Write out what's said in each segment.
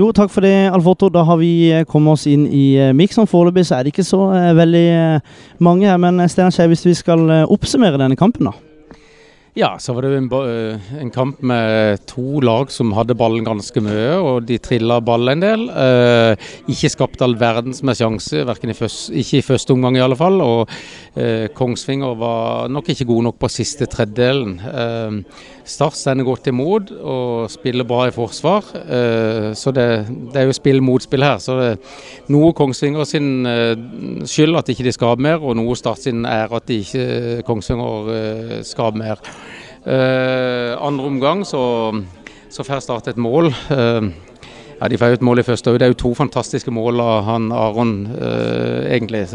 Jo, takk for det, Alf Otto. Da har vi eh, kommet oss inn i uh, miksen. Foreløpig så er det ikke så uh, veldig mange her. Men Steinar Skei, hvis vi skal oppsummere denne kampen, da? Ja, så var det en, en, kamp med to lag som hadde ballen ganske mye, og de trilla ballen en del. Eh, ikke skapt all verdens med sjanse, ikke i første omgang i alle fall. Og eh, Kongsvinger var nok ikke god nok på siste tredjedelen. Eh, Start sender godt imot og spiller bra i forsvar. Eh, så det, det er jo spill motspill her. Så det er noe Kongsvinger sin eh, skyld at ikke de skaper mer, og noe Start sin er at de ikke Kongsvinger eh, skaper mer. Andre omgang så, så får Start et mål. Ja, De får jo et mål i første òg. Det er jo to fantastiske mål av han Aron, egentlig.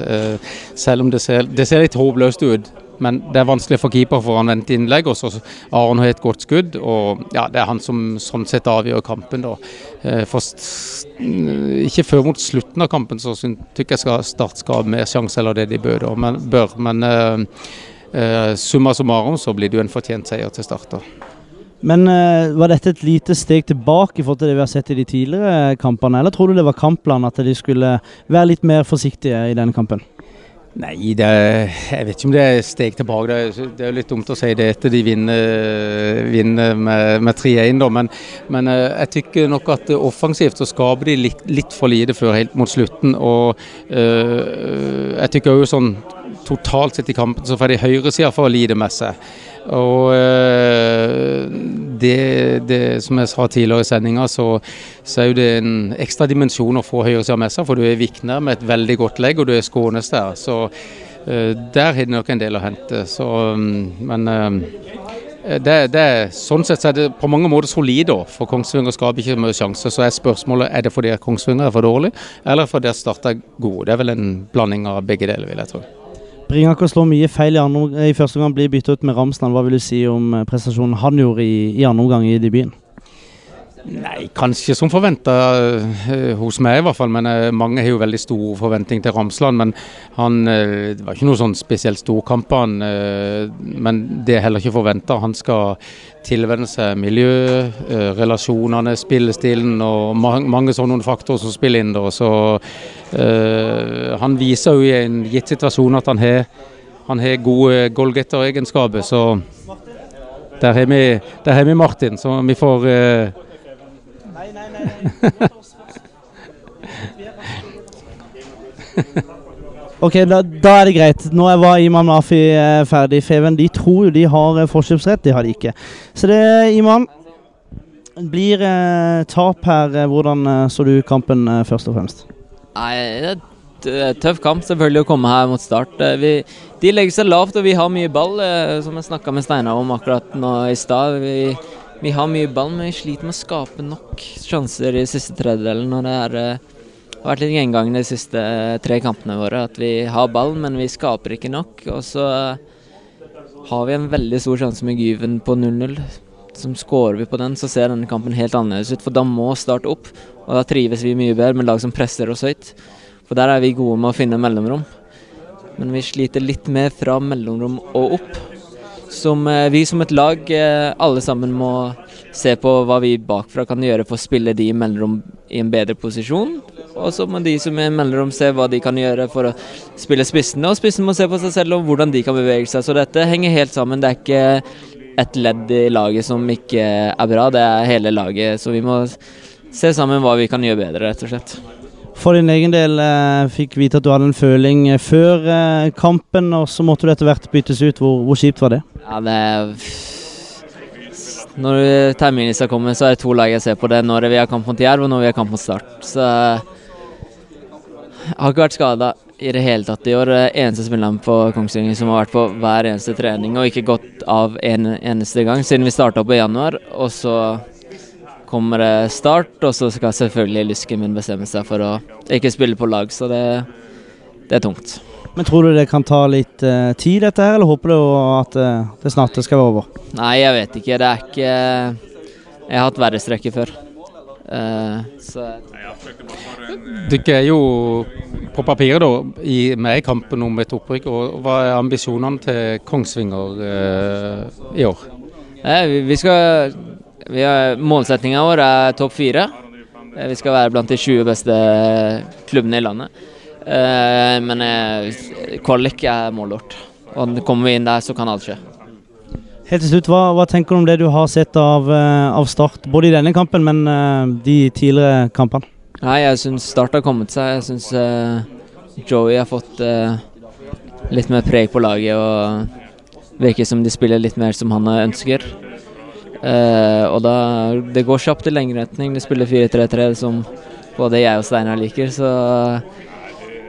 selv om det ser, det ser litt håpløst ut. Men det er vanskelig for keeper for han venter innlegg. Og Aron har et godt skudd, og ja, det er han som sånn sett avgjør kampen. da. Eh, for, ikke før mot slutten av kampen så syns jeg skal Start skal ha mer sjanse eller det de bør. Men, bør, men uh, uh, summa summarum så blir det jo en fortjent seier til Start. Men uh, var dette et lite steg tilbake i forhold til det vi har sett i de tidligere kampene, eller tror du det var kampplanen at de skulle være litt mer forsiktige i denne kampen? Nei, det, jeg vet ikke om det er steg tilbake. Det er, det er litt dumt å si det etter de vinner, vinner med, med 3-1. Men, men, eh, jeg tykker nok at offensivt så skaper de litt, litt for lite før helt mot slutten. Og øh, jeg tykker òg sånn totalt sett i kampen så får de høyresida for å lide med seg. Og øh, det, det, som jeg sa tidligere i sendinga, så, så, er det en ekstra dimensjon å få høyresida med seg. For du er Vikner med et veldig godt legg, og du er Skånes der. Så uh, der har det nok en del å hente. Så, um, men uh, det, det, sånn sett så er det på mange måter solid, da. For Kongsvinger skaper ikke mye sjanse. Så er spørsmålet er det fordi Kongsvinger er for dårlig, eller fordi Start er god. Det er vel en blanding av begge deler, vil jeg tro. Bringaker slår mye feil i, andre, i første omgang, blir byttet ut med Ramsland. Hva vil du si om eh, prestasjonen han gjorde i, i andre omgang i debuten? Nei, kanskje som forventa uh, hos meg i hvert fall. Men uh, mange har jo veldig stor forventning til Ramsland. Men han, uh, det var ikke noe sånn spesielt storkamp men det er heller ikke forventa. Han skal tilvenne seg miljø, relasjonene, spillestilen og mange sånne faktorer som spiller inn. Da. Så han viser jo i en gitt situasjon at han har, han har gode goalgetter-egenskaper. Så der har, vi, vi Martin, så vi får ok, da, da, er det greit. Nå var Iman Mafi eh, ferdig. Feven de tror jo de har eh, forkjøpsrett, det har de ikke. Så det, Iman, blir eh, tap her. Eh, hvordan så du kampen eh, først og fremst? Nei, det er tøff kamp selvfølgelig å komme her mot start. Vi, de legger seg lavt, og vi har mye ball, som jeg snakka med Steinar om akkurat nå i stad. Vi har mye ball, men vi sliter med å skape nok sjanser i siste tredjedelen. Og det er, uh, har vært litt gjengang de siste uh, tre kampene våre. At vi har ball, men vi skaper ikke nok. Og så uh, har vi en veldig stor sjanse med Gyven på 0-0. Som Skårer vi på den, så ser denne kampen helt annerledes ut. For da må starte opp. Og da trives vi mye bedre med lag som presser oss høyt. For der er vi gode med å finne mellomrom. Men vi sliter litt mer fra mellomrom og opp som eh, vi som et lag eh, alle sammen må se på hva vi bakfra kan gjøre for å spille de i mellomrom i en bedre posisjon. Og så må de som er i mellomrom se hva de kan gjøre for å spille spissene, og spissen må se på seg selv og hvordan de kan bevege seg. Så dette henger helt sammen. Det er ikke et ledd i laget som ikke er bra, det er hele laget. Så vi må se sammen hva vi kan gjøre bedre, rett og slett. For din egen del eh, fikk vite at du hadde en føling eh, før eh, kampen, og så måtte du etter hvert byttes ut. Hvor, hvor kjipt var det? Ja, det Når terminlista kommer, så er det to lag jeg ser på. Det er når vi har kamp mot Jerv, og når vi har kamp mot Start. Så jeg har ikke vært skada i det hele tatt i år. Eneste spilleren på Kongsvinger som har vært på hver eneste trening og ikke gått av en eneste gang siden vi starta opp i januar. Og så kommer det start, og så skal selvfølgelig lysken min bestemme seg for å ikke spille på lag, så det, det er tungt. Men tror du det kan ta litt uh, tid, dette her, eller håper du at uh, det snart skal være over? Nei, jeg vet ikke. Det er ikke Jeg har hatt verre strekker før. Uh, så Dere er jo på papiret da, i, med i kampen om et opprykk. og Hva er ambisjonene til Kongsvinger i år? vi skal Målsettinga vår er topp fire. Eh, vi skal være blant de 20 beste klubbene i landet. Eh, men eh, kvalik er målet vårt. Og kommer vi inn der, så kan alt skje. Helt til slutt, hva, hva tenker du om det du har sett av, av Start, både i denne kampen, men de tidligere kampene? Nei, jeg syns Start har kommet seg. Jeg syns uh, Joey har fått uh, litt mer preg på laget og virker som de spiller litt mer som han ønsker. Eh, og da Det går kjapt i lengderetning. De spiller 4-3-3 som både jeg og Steinar liker, så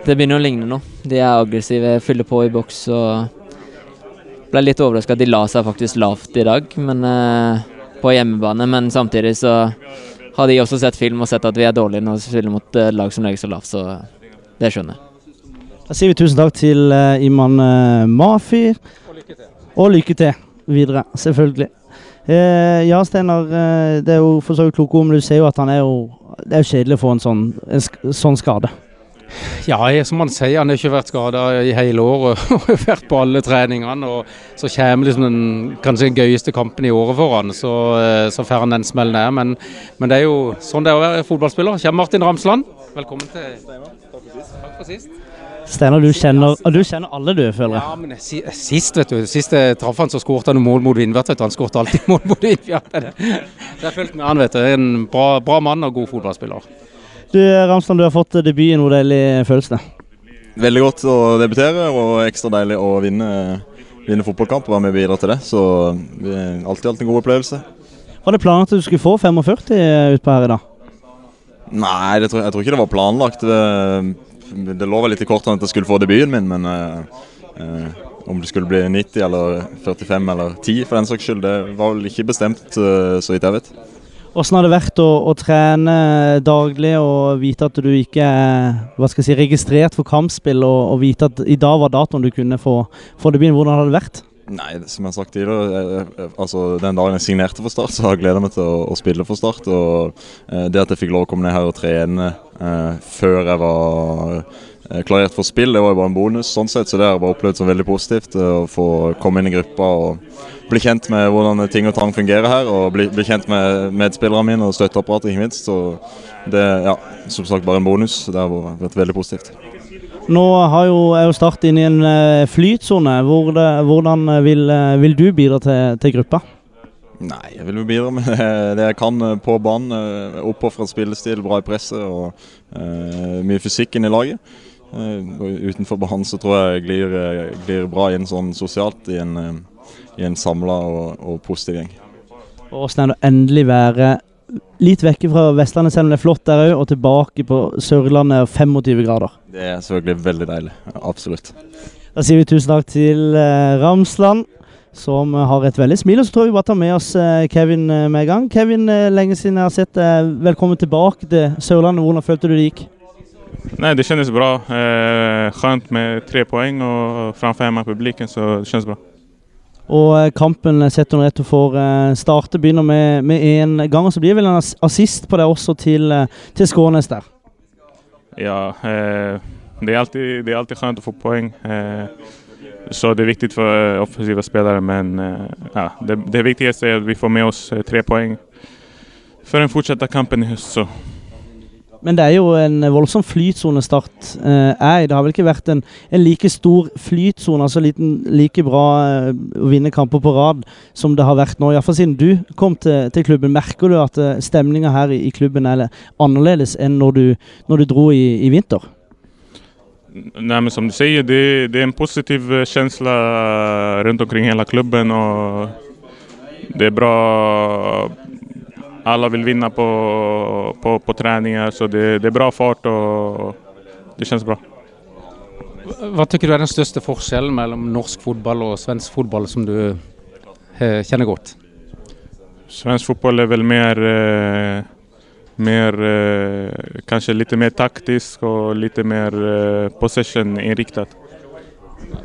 det begynner å ligne noe. De er aggressive, fyller på i boks og ble litt overraska at de la seg faktisk lavt i dag, men eh, på hjemmebane. Men samtidig så har de også sett film og sett at vi er dårlige når vi spiller mot eh, lag som legger så lavt, så det skjønner jeg. Da sier vi tusen takk til Iman Mafi. Og lykke til videre, selvfølgelig. Eh, ja, Steinar. Eh, det er jo for så vidt kloke ord, men du ser jo at han er jo Det er jo kjedelig å få en sånn, en sk sånn skade. Ja, jeg, som han sier, han har ikke vært skada i hele året. og har vært på alle treningene. og Så kommer liksom den kanskje den gøyeste kampen i året for han, så, eh, så får han den smellen der. Men, men det er jo sånn det er å være fotballspiller. Kjem Martin Ramsland, velkommen til Takk for sist. Takk for kjenner, og du kjenner alle du, føler jeg. Ja, men Sist vet du, sist jeg traff han, så skåret han mål mot Vindbjart. Han skåret alltid mål mot Vindbjart. Så jeg har fulgt med han, vet du. En bra, bra mann og god fotballspiller. Du, Ramsland, du har fått debuten. Hvor deilig føles det? Veldig godt å debutere og ekstra deilig å vinne, vinne fotballkamp og være med og bidra til det. Så det er alltid, alltid en god opplevelse. Var det planlagt at du skulle få 45 utpå her i dag? Nei, det tror, jeg tror ikke det var planlagt. Det, lå vel litt i kortene at jeg skulle få debuten min, men eh, eh, om det skulle bli 90 eller 45 eller 10 for den saks skyld, det var vel ikke bestemt, eh, så vidt jeg vet. Hvordan har det vært å, å trene daglig og vite at du ikke er si, registrert for kampspill, og, og vite at i dag var datoen du kunne få, få debuten? Hvordan har det vært? Nei, som jeg har sagt tidligere, jeg, jeg, altså den dagen jeg signerte for Start, så har jeg gleda meg til å, å, spille for Start. Og eh, det at jeg fikk lov å komme ned her og trene eh, før jeg var eh, klarert for spill, det var jo bare en bonus. sånn sett, Så det har jeg bare opplevd som veldig positivt. eh, Å få komme inn i gruppa og bli kjent med hvordan ting og tang fungerer her. Og bli, bli kjent med medspillerne mine og støtteapparatet, ikke minst. Så det ja, som sagt bare en bonus. Det har vært veldig positivt. Nå har jo, er jo Start inne i en uh, flytsone. Hvor hvordan vil, uh, vil, du bidra til, til, gruppa? Nei, Jeg vil jo bidra med det, jeg kan på banen. Uh, Oppofra spillestil, bra i presset og uh, mye fysikk inn i laget. Uh, utenfor banen så tror jeg glir, glir bra inn sånn sosialt i en, i en samla og, og positiv gjeng. Åssen er det å endelig være litt vekke fra Vestlandet, selv om det er flott der òg, og tilbake på Sørlandet og 25 grader. Det er selvfølgelig veldig deilig. Absolutt. Da sier vi tusen takk til uh, Ramsland, som har et veldig smil. Og så tror jeg vi bare tar med oss uh, Kevin med en gang. Kevin, lenge siden jeg har sett deg. Velkommen tilbake til Sørlandet. Hvordan følte du det gikk? Nei, Det kjennes bra. Eh, Skjønt med tre poeng og framfor hjemme publikum, så det kjennes bra. Og kampen setter under ett og får starte. Begynner med en gang. og Så blir det vel en assist på det også til, til Skånes der. Ja, eh, det, er alltid, det er alltid skjønt å få poeng. Eh, så det er viktig for offensive spillere. men eh, ja, det, det viktigste er at vi får med oss tre poeng før den fortsetter kampen i høst. Så. Men det er jo en voldsom flytsonestart eh. Det har vel ikke vært en, en like stor flytsone, altså liten, like bra eh, å vinne kamper på rad som det har vært nå. Iallfall siden du kom til, til, klubben. Merker du at eh, stemninga her i, i, klubben er annerledes enn når du, når du dro i, i, vinter? Nei, men Som du sier, det, det er en positiv kjensle rundt omkring hele klubben. og Det er bra alla vill vinna på, på, på träningar så det, det, är bra fart och det känns bra. Hva tykker du er den største forskjellen mellom norsk fotball og svensk fotball som du eh, kjenner godt? Svensk fotball er vel mer, eh, mer eh, kanskje litt mer taktisk og litt mer possession-inriktet.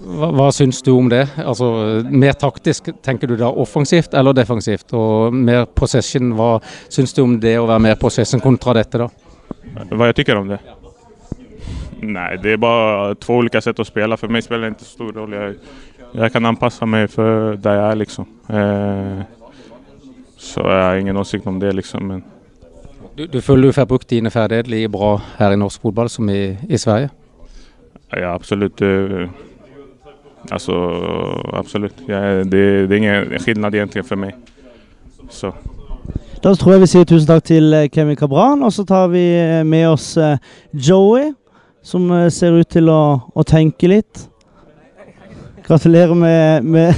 Hva, hva syns du om det? Altså, mer taktisk, tenker du da offensivt eller defensivt? Og mer possession, hva syns du om det å være mer possession kontra dette, da? Hva jeg tykker om det? Nei, det er bare to ulike sett å spille. For meg spiller det ikke stor rolle. Jeg, jeg kan anpasse meg for der jeg er, liksom. Eh, så jeg har ingen åsikt om det, liksom. Men du, Du, du føler du får brukt dine ferdigheter like bra her i norsk fotball som i, i Sverige? Ja, absolutt. Eh, Altså, absolutt. Jeg, det, det er ingen skillnad egentlig for meg. Så Da tror jeg vi sier tusen takk til Kemi Kevin Cabran, og så tar vi eh, med oss eh, Joey, som eh, ser ut til å, å tenke litt. Gratulerer med, med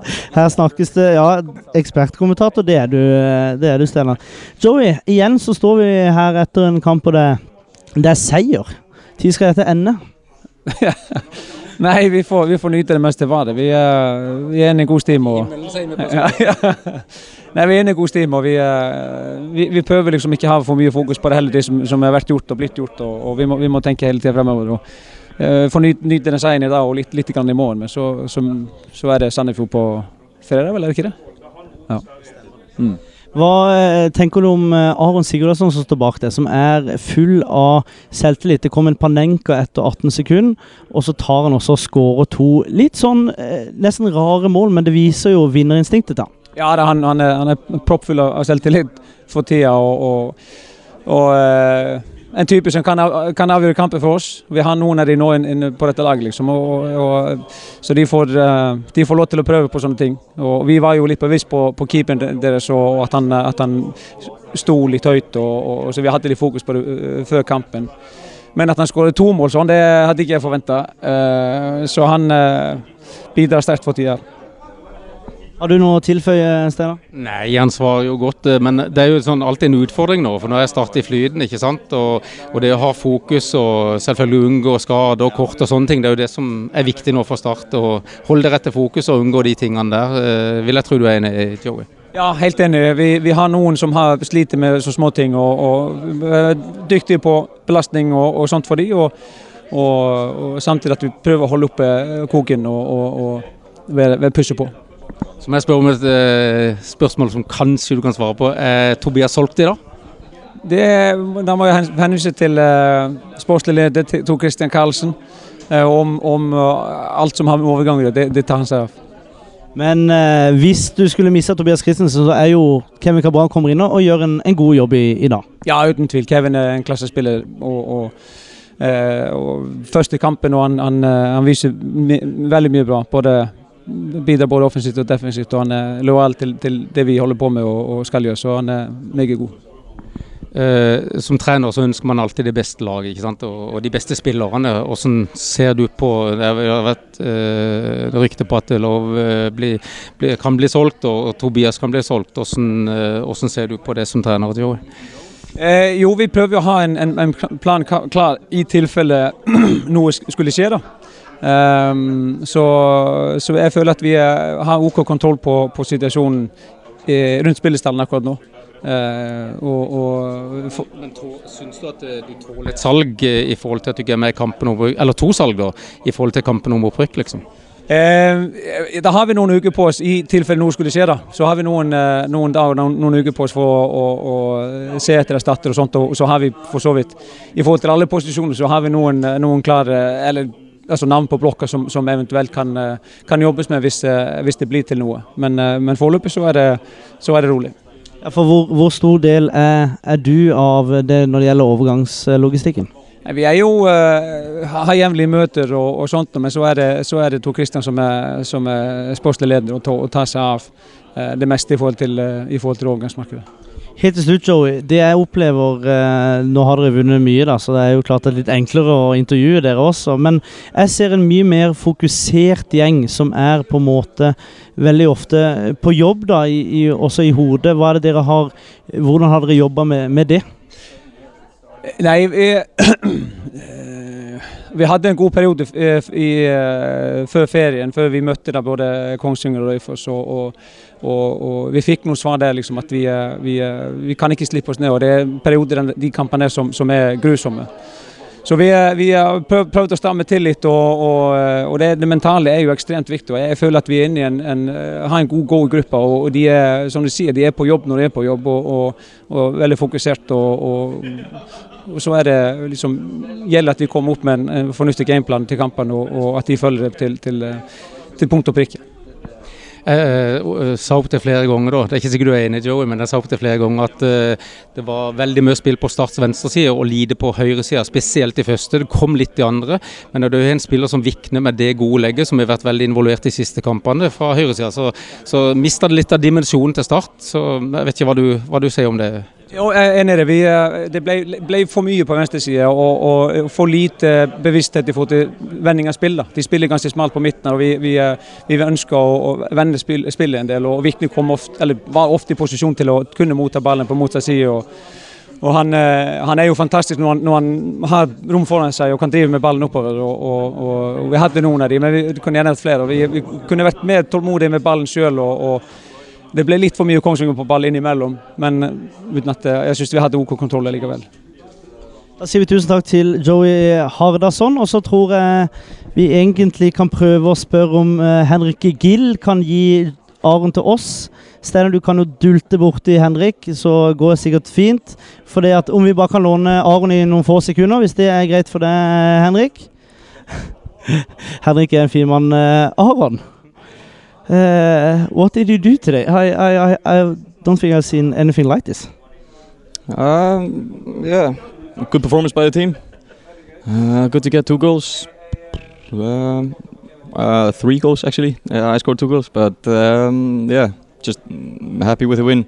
Her snakkes det Ja, ekspertkommentator, det er du, eh, det er du Stellan. Joey, igjen så står vi her etter en kamp, og det, det er seier. Tid skal dette ende. Nei, vi får, vi får nyte det mest til var det. Vi, er- vi er inne i god stim. Og, ja, ja. Nei, vi er inne i god stim, og vi, eh, vi, vi prøver liksom ikke ha for mye fokus på det heller, det som, som har vært gjort og blitt gjort. Og, og vi, må, vi må tenke hele tida fremover. Og, uh, få nyte, nyte den seieren i dag og litt, litt grann i morgen. Men så, så, så er det Sandefjord på fredag, vel? Er det ikke det? Ja. Mm. Hva eh, tenker du om eh, Aron Sigurdasson som står bak det, som er full av selvtillit? Det kom en Panenka etter 18 sekunder, og så tar han også og skårer to litt sånn eh, nesten rare mål, men det viser jo vinnerinstinktet til. Ja, han, han, er, han er proppfull av selvtillit for tida. Og, og, og en type som kan, kan avgjøre kampen for oss. Vi har noen av de nå inn, inn på dette laget, liksom. Og, og, så de får, eh, de får lov til å prøve på sånne ting. Og vi var jo litt bevisst på, på keeperen deres og at han, at han sto litt høyt. Og, og, så vi hadde litt fokus på det eh, før kampen. Men at han skåret to mål sånn, det hadde ikke jeg forventa. så han eh, bidrar sterkt for tida. Har du noe å tilføye, Steinar? Nei, han svarer jo godt, eh, men det er jo sånn alltid en utfordring nå. For nå har jeg startet i flyten, ikke sant. Og, og det å ha fokus og selvfølgelig unngå skade og kort og sånne ting, det er jo det som er viktig nå for Start. Å holde det rette fokus og unngå de tingene der, eh, vil jeg tro du er enig i, Joey. Ja, helt enig. Vi, vi har noen som har sliter med så små ting, og, og er dyktige på belastning og, og sånt for dem. og, og, og samtidig at vi prøver å holde oppe koken og, og, og være, ved pushe på. Så må jeg spørre om et eh, spørsmål som kanskje du kan svare på. Er Tobias solgt i dag? Det, da må jeg hen- henvise til uh, sportslig leder Tor Christian Karlsen eh, om, om eh, alt som har med overgang å gjøre. Det, det tar han seg av. Men eh, hvis du skulle miste Tobias Christensen, så er jo Kevin Cabran kommer inn og gjør en, en god jobb i, i dag. Ja, uten tvil. Kevin er en klassespiller. og, og Uh, og første kampen, og han, han, eh, han viser my veldig mye bra. Både, bidrar både offensivt og defensivt. og Han er lojal til, til det vi holder på med og, og skal gjøre, så han er meget god. Eh, som trener så ønsker man alltid det beste laget ikke sant? Og, og de beste spillerne. Hvordan ser du på Det har vært eh, rykte på at Lov eh, bli, bli, kan bli solgt, og, og Tobias kan bli solgt. Hvordan, eh, hvordan ser du på det som trener? Joey? Eh, jo, vi prøver å ha en, en, en plan klar i tilfelle noe skulle skje. da. Ehm, så, så jeg føler at vi er, har OK kontroll på, på situasjonen i, rundt spillestallen akkurat nå. Uh, og, og for, Men Syns du at eh, du tåler et salg eh, i forhold til at du ikke er med i kampen om Eller to salg, da, i forhold til kampen om opprykk, liksom? Eh, da har vi noen uker på oss i tilfelle noe skulle skje. da. Så har vi noen, eh, noen dager, noen, noen uker på oss for å, å, å se etter erstatter og sånt. Og så har vi for så vidt, i forhold til alle posisjoner, så har vi noen, eh, noen klare eller altså navn på blokka som, som eventuelt kan, eh, kan jobbes med hvis, eh, hvis det blir til noe. Men, eh, men foreløpig så, så er det rolig. Ja, for hvor, hvor stor del er, er du av det når det gjelder overgangslogistikken? Vi er jo, har jevnlige møter og, og sånt, men så er det, så er det Tor Kristian som er, som er sportslig leder og, ta- og tar seg av det meste i forhold til, i forhold til overgangsmarkedet. Helt til slutt, Joey. Det jeg opplever eh, Nå har dere vunnet mye, da, så det er jo klart det er litt enklere å intervjue dere også. Men jeg ser en mye mer fokusert gjeng som er på en måte veldig ofte på jobb, da, i, i, også i hodet. Hva er det dere har Hvordan har dere jobba med, med det? Nei, vi, eh, vi hadde en god periode eh, i, eh, før ferien, før vi møtte da både Kongsvinger og Røyfoss. Og, og, og, vi fikk noen svar der liksom at vi, vi, vi kan ikke slippe oss ned. og Det er perioder de kampene som, som er grusomme. Så vi, vi har prøv, prøvd å stramme til litt, og, og, og det, det mentale er jo ekstremt viktig. og Jeg føler at vi er inne i en, en, eh, har en god god gruppe, og, og de er som du sier, de er på jobb når de er på jobb, og, veldig fokusert. og, så er det liksom, gjelder at vi kommer opp med en, en fornuftig gameplan til kampene, og at de følger det til, til, eh, til punkt og prikke. Jeg uh, sa opp det flere ganger, da. Det er ikke sikkert du er enig, Joey, men jeg sa opp det flere ganger at uh, det var veldig mye spill på Starts venstreside og lite på høyresida, spesielt i første. Det kom litt i andre, men det er en spiller som vikner med det gode legget, som har vært veldig involvert i siste kampene fra høyresida, så, så mista det litt av dimensjonen til Start. Så jeg vet ikke hva du, hva du sier om det. Jeg er enig i det. Vi, det ble, ble, for mye på venstresida og, og, for lite bevissthet i forhold til vending av spill. Da. De spiller ganske smalt på midten. og Vi, vi, vi ønsker å, å vende spill, spillet en del. og Vikne ofte, var ofte i posisjon til å kunne motta ballen på motsatt side. Og, og han, han, er jo fantastisk når han, når han, har rom foran seg og kan drive med ballen oppover. Og, og Vi hadde noen av dem, men vi kunne gjerne hatt flere. Vi, vi, kunne vært mer tålmodige med ballen sjøl. og det ble litt for mye Kongsvinger på ball innimellom, men uten at jeg syns vi hadde OK kontroll likevel. Da sier vi tusen takk til Joey Hardasson, og så tror jeg vi egentlig kan prøve å spørre om uh, Henrik Gill kan gi Aron til oss. Steinar, du kan jo dulte borti Henrik, så går det sikkert fint. For det at om vi bare kan låne Aron i noen få sekunder, hvis det er greit for deg, Henrik? Henrik er en fin mann. Aron? Uh, what did you do today? I, I, I I, don't think I've seen anything like this. Um, yeah, good performance by the team. Uh, good to get two goals. Um, uh, three goals actually. I scored two goals, but um, yeah, just happy with the win.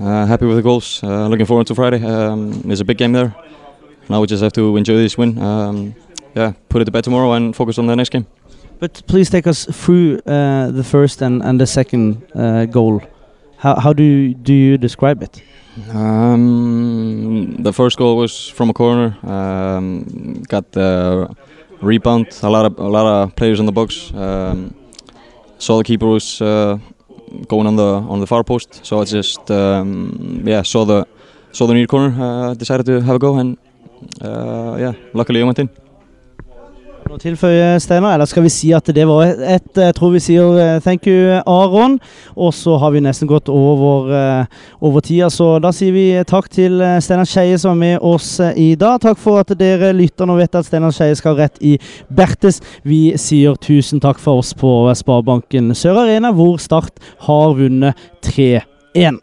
Uh, happy with the goals. Uh, looking forward to Friday. Um, there's a big game there. Now we just have to enjoy this win. Um, yeah, put it to bed tomorrow and focus on the next game. But please take us through uh, the first and, and the second uh, goal. How, how do you, do you describe it? Um, the first goal was from a corner. Um, got the rebound. A lot of a lot of players in the box. Um, saw the keeper was uh, going on the on the far post. So I just um, yeah saw the saw the near corner. Uh, decided to have a go and uh, yeah luckily I went in. Noe tilføye, Steinar? Eller skal vi si at det var et Jeg tror vi sier uh, thank you, Aron. Og så har vi nesten gått over, uh, over tida, så da sier vi takk til Steinar Skeie som er med oss i dag. Takk for at dere lytter og vet at Steinar Skeie skal rett i Bertes. Vi sier tusen takk for oss på Sparebanken Sør Arena, hvor Start har vunnet 3-1.